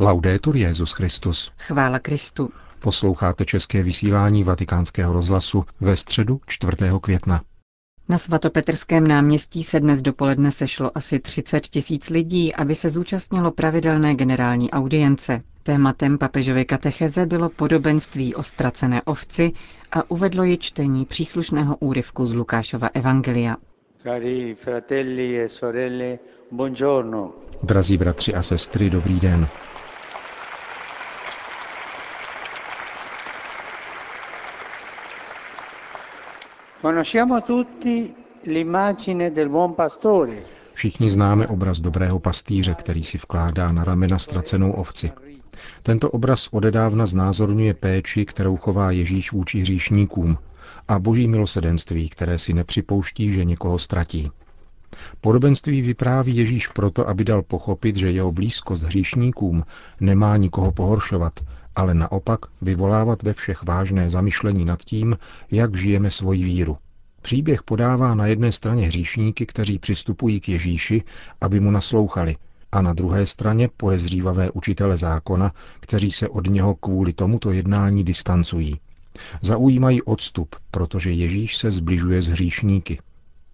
Laudetur Jezus Christus. Chvála Kristu. Posloucháte české vysílání Vatikánského rozhlasu ve středu 4. května. Na svatopetrském náměstí se dnes dopoledne sešlo asi 30 tisíc lidí, aby se zúčastnilo pravidelné generální audience. Tématem papežovy katecheze bylo podobenství o ztracené ovci a uvedlo ji čtení příslušného úryvku z Lukášova Evangelia. Cari fratelli e sorelle, buongiorno. Drazí bratři a sestry, dobrý den. Všichni známe obraz dobrého pastýře, který si vkládá na ramena ztracenou ovci. Tento obraz odedávna znázorňuje péči, kterou chová Ježíš vůči hříšníkům a boží milosedenství, které si nepřipouští, že někoho ztratí. Podobenství vypráví Ježíš proto, aby dal pochopit, že jeho blízkost hříšníkům nemá nikoho pohoršovat, ale naopak vyvolávat ve všech vážné zamyšlení nad tím, jak žijeme svoji víru. Příběh podává na jedné straně hříšníky, kteří přistupují k Ježíši, aby mu naslouchali, a na druhé straně podezřívavé učitele zákona, kteří se od něho kvůli tomuto jednání distancují. Zaujímají odstup, protože Ježíš se zbližuje s hříšníky.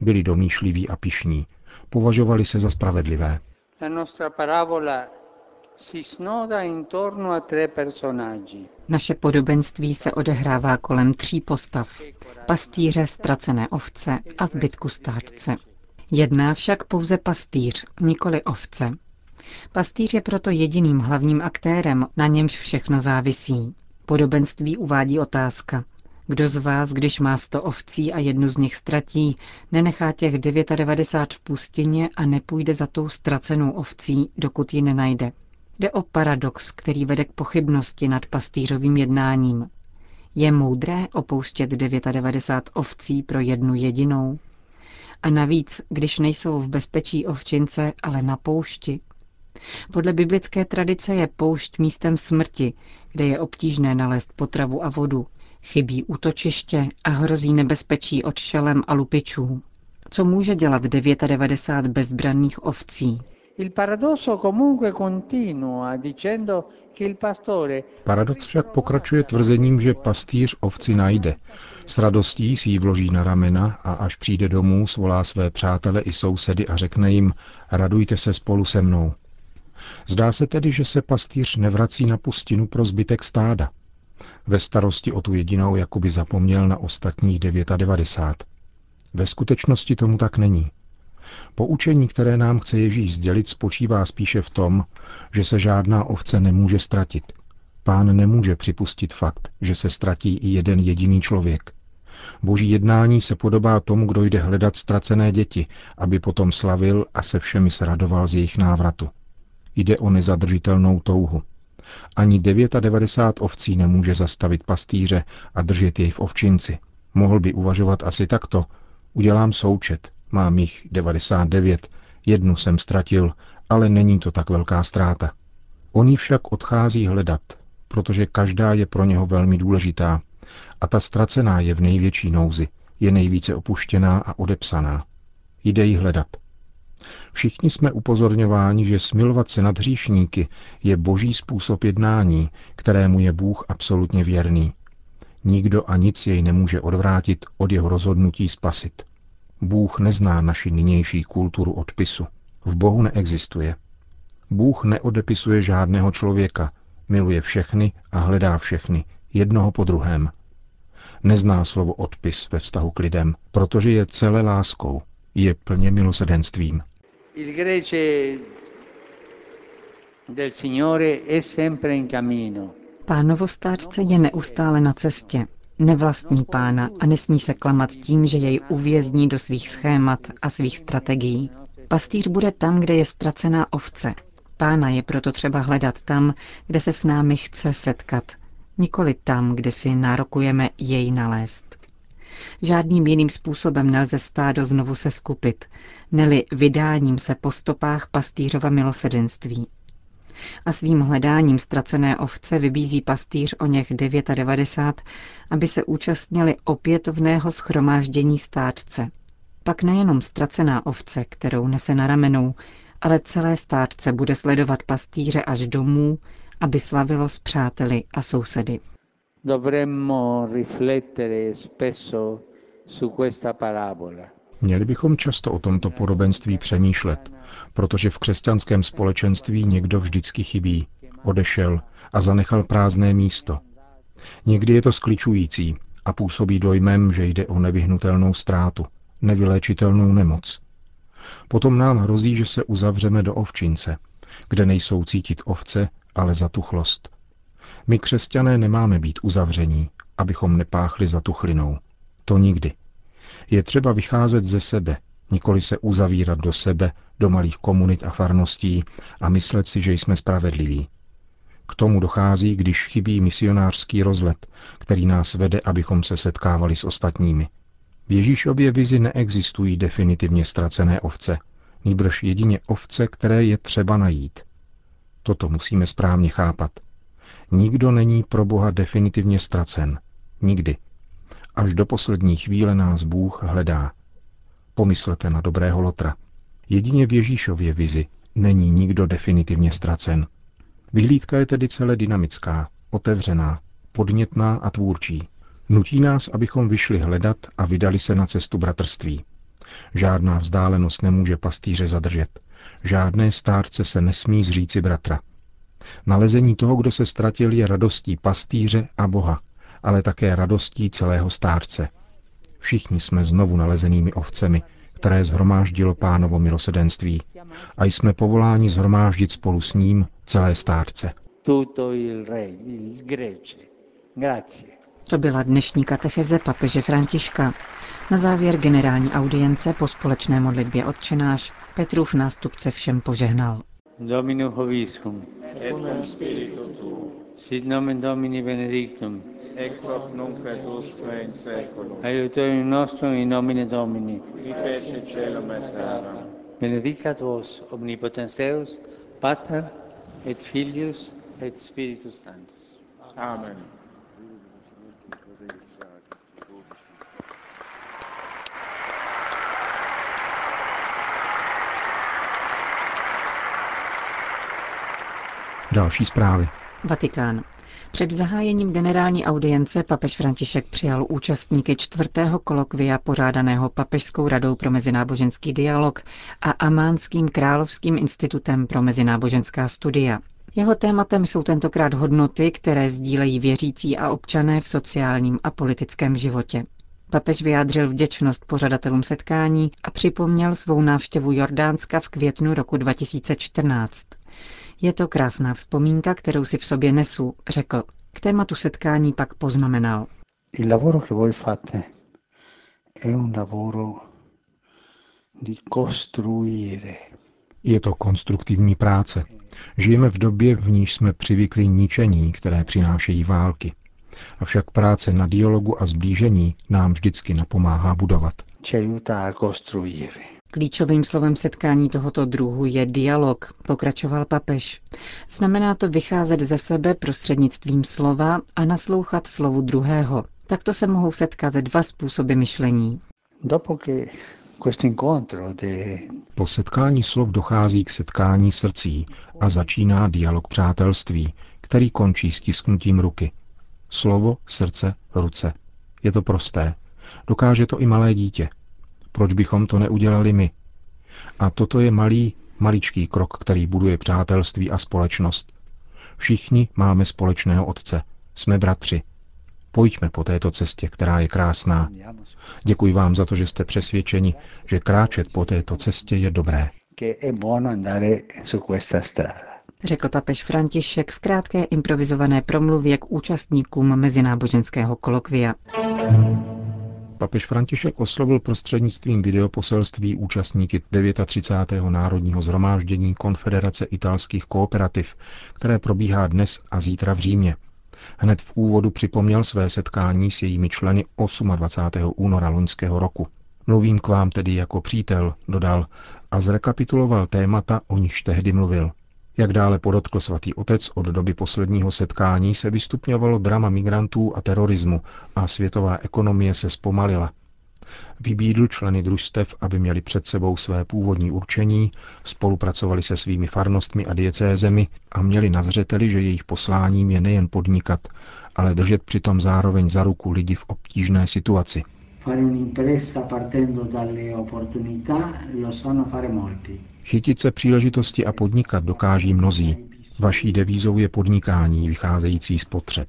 Byli domýšliví a pišní. Považovali se za spravedlivé. Naše podobenství se odehrává kolem tří postav. Pastýře, ztracené ovce a zbytku státce. Jedná však pouze pastýř, nikoli ovce. Pastýř je proto jediným hlavním aktérem, na němž všechno závisí. Podobenství uvádí otázka. Kdo z vás, když má sto ovcí a jednu z nich ztratí, nenechá těch 99 v pustině a nepůjde za tou ztracenou ovcí, dokud ji nenajde. Jde o paradox, který vede k pochybnosti nad pastýřovým jednáním. Je moudré opouštět 99 ovcí pro jednu jedinou? A navíc, když nejsou v bezpečí ovčince, ale na poušti. Podle biblické tradice je poušť místem smrti, kde je obtížné nalézt potravu a vodu. Chybí útočiště a hrozí nebezpečí od šelem a lupičů. Co může dělat 99 bezbranných ovcí? Paradox však pokračuje tvrzením, že pastýř ovci najde. S radostí si ji vloží na ramena a až přijde domů, svolá své přátele i sousedy a řekne jim, radujte se spolu se mnou. Zdá se tedy, že se pastýř nevrací na pustinu pro zbytek stáda. Ve starosti o tu jedinou jakoby zapomněl na ostatních 99. Ve skutečnosti tomu tak není. Poučení, které nám chce Ježíš sdělit, spočívá spíše v tom, že se žádná ovce nemůže ztratit. Pán nemůže připustit fakt, že se ztratí i jeden jediný člověk. Boží jednání se podobá tomu, kdo jde hledat ztracené děti, aby potom slavil a se všemi se radoval z jejich návratu. Jde o nezadržitelnou touhu. Ani 99 ovcí nemůže zastavit pastýře a držet jej v ovčinci. Mohl by uvažovat asi takto. Udělám součet, mám jich 99, jednu jsem ztratil, ale není to tak velká ztráta. On ji však odchází hledat, protože každá je pro něho velmi důležitá a ta ztracená je v největší nouzi, je nejvíce opuštěná a odepsaná. Jde ji hledat. Všichni jsme upozorňováni, že smilovat se nad hříšníky je boží způsob jednání, kterému je Bůh absolutně věrný. Nikdo a nic jej nemůže odvrátit od jeho rozhodnutí spasit. Bůh nezná naši nynější kulturu odpisu. V Bohu neexistuje. Bůh neodepisuje žádného člověka, miluje všechny a hledá všechny, jednoho po druhém. Nezná slovo odpis ve vztahu k lidem, protože je celé láskou, je plně milosedenstvím. il grece del Signore è sempre in cammino. Pánovo státce je neustále na cestě. Nevlastní pána a nesmí se klamat tím, že jej uvězní do svých schémat a svých strategií. Pastýř bude tam, kde je ztracená ovce. Pána je proto třeba hledat tam, kde se s námi chce setkat, nikoli tam, kde si nárokujeme jej nalézt. Žádným jiným způsobem nelze stádo znovu se skupit, neli vydáním se po stopách pastýřova milosedenství. A svým hledáním ztracené ovce vybízí pastýř o něch 99, aby se účastnili opětovného schromáždění státce. Pak nejenom ztracená ovce, kterou nese na ramenou, ale celé státce bude sledovat pastýře až domů, aby slavilo s přáteli a sousedy. Dovremmo riflettere spesso su questa parabola. Měli bychom často o tomto podobenství přemýšlet, protože v křesťanském společenství někdo vždycky chybí, odešel a zanechal prázdné místo. Někdy je to skličující a působí dojmem, že jde o nevyhnutelnou ztrátu, nevyléčitelnou nemoc. Potom nám hrozí, že se uzavřeme do ovčince, kde nejsou cítit ovce, ale zatuchlost. My křesťané nemáme být uzavření, abychom nepáchli zatuchlinou. To nikdy. Je třeba vycházet ze sebe, nikoli se uzavírat do sebe, do malých komunit a farností a myslet si, že jsme spravedliví. K tomu dochází, když chybí misionářský rozlet, který nás vede, abychom se setkávali s ostatními. V Ježíšově vizi neexistují definitivně ztracené ovce, nýbrž jedině ovce, které je třeba najít. Toto musíme správně chápat. Nikdo není pro Boha definitivně ztracen. Nikdy. Až do poslední chvíle nás Bůh hledá. Pomyslete na dobrého Lotra. Jedině v Ježíšově vizi není nikdo definitivně ztracen. Vyhlídka je tedy celé dynamická, otevřená, podnětná a tvůrčí. Nutí nás, abychom vyšli hledat a vydali se na cestu bratrství. Žádná vzdálenost nemůže pastýře zadržet. Žádné stárce se nesmí zříci bratra. Nalezení toho, kdo se ztratil, je radostí pastýře a Boha, ale také radostí celého stárce. Všichni jsme znovu nalezenými ovcemi, které zhromáždilo pánovo milosedenství a jsme povoláni zhromáždit spolu s ním celé stárce. To byla dnešní katecheze papeže Františka. Na závěr generální audience po společné modlitbě odčenáš Petrův nástupce všem požehnal. Domino hoviscum. Et cum spiritu tuo. Sit nomen Domini benedictum. Ex hoc nunc et usque in seculum. Aiutorium nostrum in nomine Domini. Qui feci celum et terra. Benedicat vos omnipotens Deus, Pater et Filius et Spiritus Sanctus. Amen. Další zprávy. Vatikán. Před zahájením generální audience papež František přijal účastníky čtvrtého kolokvia pořádaného Papežskou radou pro mezináboženský dialog a Amánským královským institutem pro mezináboženská studia. Jeho tématem jsou tentokrát hodnoty, které sdílejí věřící a občané v sociálním a politickém životě. Papež vyjádřil vděčnost pořadatelům setkání a připomněl svou návštěvu Jordánska v květnu roku 2014. Je to krásná vzpomínka, kterou si v sobě nesu, řekl. K tématu setkání pak poznamenal. Il lavoro che voi fate è un lavoro di costruire. Je to konstruktivní práce. Žijeme v době, v níž jsme přivykli ničení, které přinášejí války. Avšak práce na dialogu a zblížení nám vždycky napomáhá budovat. Ci aiuta a costruire. Klíčovým slovem setkání tohoto druhu je dialog, pokračoval papež. Znamená to vycházet ze sebe prostřednictvím slova a naslouchat slovu druhého. Takto se mohou setkat dva způsoby myšlení. Dopo che questo incontro de... Po setkání slov dochází k setkání srdcí a začíná dialog přátelství, který končí stisknutím ruky. Slovo, srdce, ruce. Je to prosté. Dokáže to i malé dítě. Proč bychom to neudělali my? A toto je malý, maličký krok, který buduje přátelství a společnost. Všichni máme společného otce. Jsme bratři. Pojďme po této cestě, která je krásná. Děkuji vám za to, že jste přesvědčeni, že kráčet po této cestě je dobré. Řekl papež František v krátké improvizované promluvě k účastníkům mezináboženského kolokvia. Papež František oslovil prostřednictvím videoposelství účastníky 39. národního zhromáždění Konfederace italských kooperativ, které probíhá dnes a zítra v Římě. Hned v úvodu připomněl své setkání s jejími členy 28. února loňského roku. Mluvím k vám tedy jako přítel, dodal, a zrekapituloval témata, o nichž tehdy mluvil. Jak dále podotkl svatý otec, od doby posledního setkání se vystupňovalo drama migrantů a terorismu a světová ekonomie se zpomalila. Vybídl členy družstev, aby měli před sebou své původní určení, spolupracovali se svými farnostmi a diecézemi a měli na zřeteli, že jejich posláním je nejen podnikat, ale držet přitom zároveň za ruku lidi v obtížné situaci. Chytit se příležitosti a podnikat dokáží mnozí. Vaší devízou je podnikání vycházející z potřeb.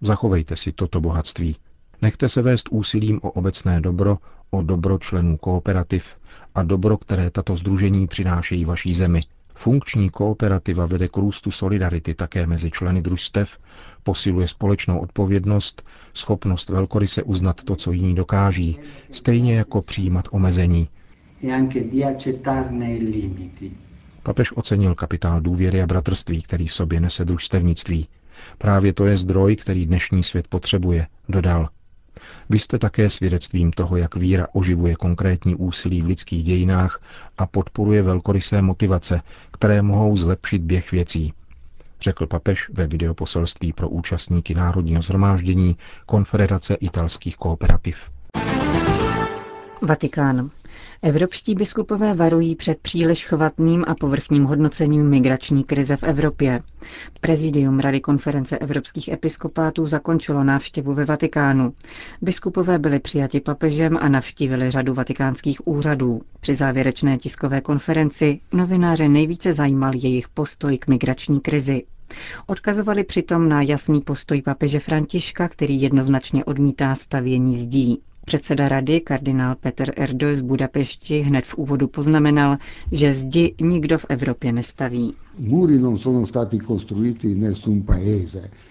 Zachovejte si toto bohatství. Nechte se vést úsilím o obecné dobro, o dobro členů kooperativ a dobro, které tato združení přinášejí vaší zemi. Funkční kooperativa vede k růstu solidarity také mezi členy družstev, posiluje společnou odpovědnost, schopnost velkoryse uznat to, co jiní dokáží, stejně jako přijímat omezení. Papež ocenil kapitál důvěry a bratrství, který v sobě nese družstevnictví. Právě to je zdroj, který dnešní svět potřebuje, dodal. Vy jste také svědectvím toho, jak víra oživuje konkrétní úsilí v lidských dějinách a podporuje velkorysé motivace, které mohou zlepšit běh věcí, řekl papež ve videoposelství pro účastníky Národního zhromáždění Konfederace italských kooperativ. Vatikán. Evropští biskupové varují před příliš chvatným a povrchním hodnocením migrační krize v Evropě. Prezidium Rady konference evropských episkopátů zakončilo návštěvu ve Vatikánu. Biskupové byli přijati papežem a navštívili řadu vatikánských úřadů. Při závěrečné tiskové konferenci novináře nejvíce zajímal jejich postoj k migrační krizi. Odkazovali přitom na jasný postoj papeže Františka, který jednoznačně odmítá stavění zdí. Předseda rady, kardinál Petr Erdo z Budapešti, hned v úvodu poznamenal, že zdi nikdo v Evropě nestaví.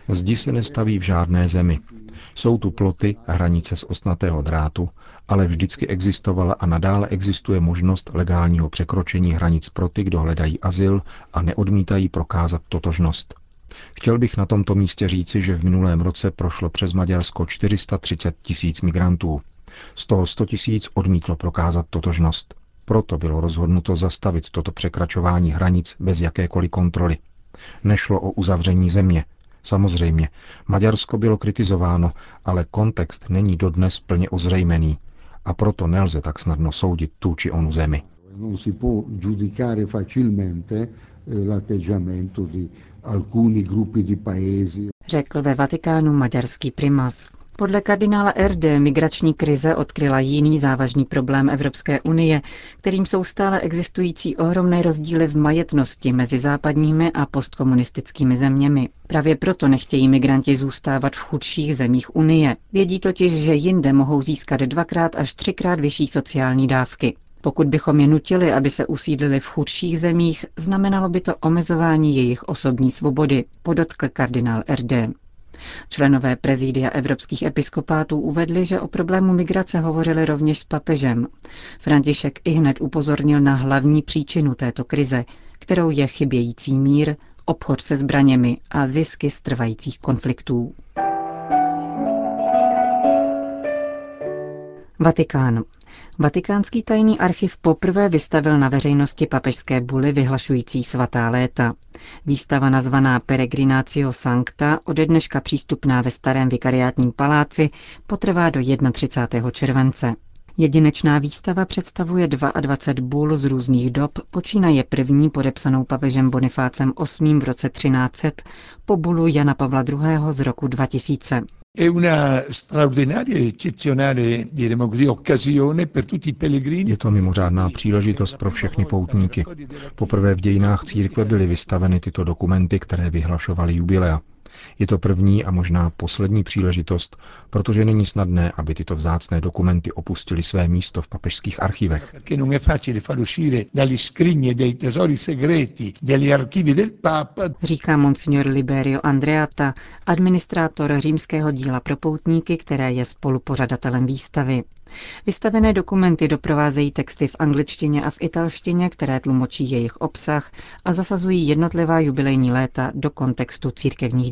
Zdi se nestaví v žádné zemi. Jsou tu ploty, hranice z osnatého drátu, ale vždycky existovala a nadále existuje možnost legálního překročení hranic pro ty, kdo hledají azyl a neodmítají prokázat totožnost. Chtěl bych na tomto místě říci, že v minulém roce prošlo přes Maďarsko 430 tisíc migrantů. Z toho 100 tisíc odmítlo prokázat totožnost. Proto bylo rozhodnuto zastavit toto překračování hranic bez jakékoliv kontroly. Nešlo o uzavření země. Samozřejmě, Maďarsko bylo kritizováno, ale kontext není dodnes plně ozřejmený a proto nelze tak snadno soudit tu či onu zemi. Non si può giudicare facilmente eh, l'atteggiamento di alcuni gruppi di paesi. Řekl ve Vatikánu maďarský primas. Podle kardinála RD migrační krize odkryla jiný závažný problém Evropské unie, kterým jsou stále existující ohromné rozdíly v majetnosti mezi západními a postkomunistickými zeměmi. Právě proto nechtějí migranti zůstávat v chudších zemích Unie. Vědí totiž, že jinde mohou získat dvakrát až třikrát vyšší sociální dávky. Pokud bychom je nutili, aby se usídlili v chudších zemích, znamenalo by to omezování jejich osobní svobody, podotkl kardinál RD. Členové prezídia evropských episkopátů uvedli, že o problému migrace hovořili rovněž s papežem. František i hned upozornil na hlavní příčinu této krize, kterou je chybějící mír, obchod se zbraněmi a zisky z trvajících konfliktů. Vatikán. Vatikánský tajný archiv poprvé vystavil na veřejnosti papežské buly vyhlašující svatá léta. Výstava nazvaná Peregrinatio Sancta, ode dneška přístupná ve starém vikariátním paláci, potrvá do 31. července. Jedinečná výstava představuje 22 bul z různých dob, počínaje první podepsanou papežem Bonifácem VIII v roce 1300 po bulu Jana Pavla II. z roku 2000. Je to mimořádná příležitost pro všechny poutníky. Poprvé v dějinách církve byly vystaveny tyto dokumenty, které vyhlašovaly jubilea. Je to první a možná poslední příležitost, protože není snadné, aby tyto vzácné dokumenty opustily své místo v papežských archivech. Říká monsignor Liberio Andreata, administrátor římského díla pro poutníky, které je spolupořadatelem výstavy. Vystavené dokumenty doprovázejí texty v angličtině a v italštině, které tlumočí jejich obsah a zasazují jednotlivá jubilejní léta do kontextu církevních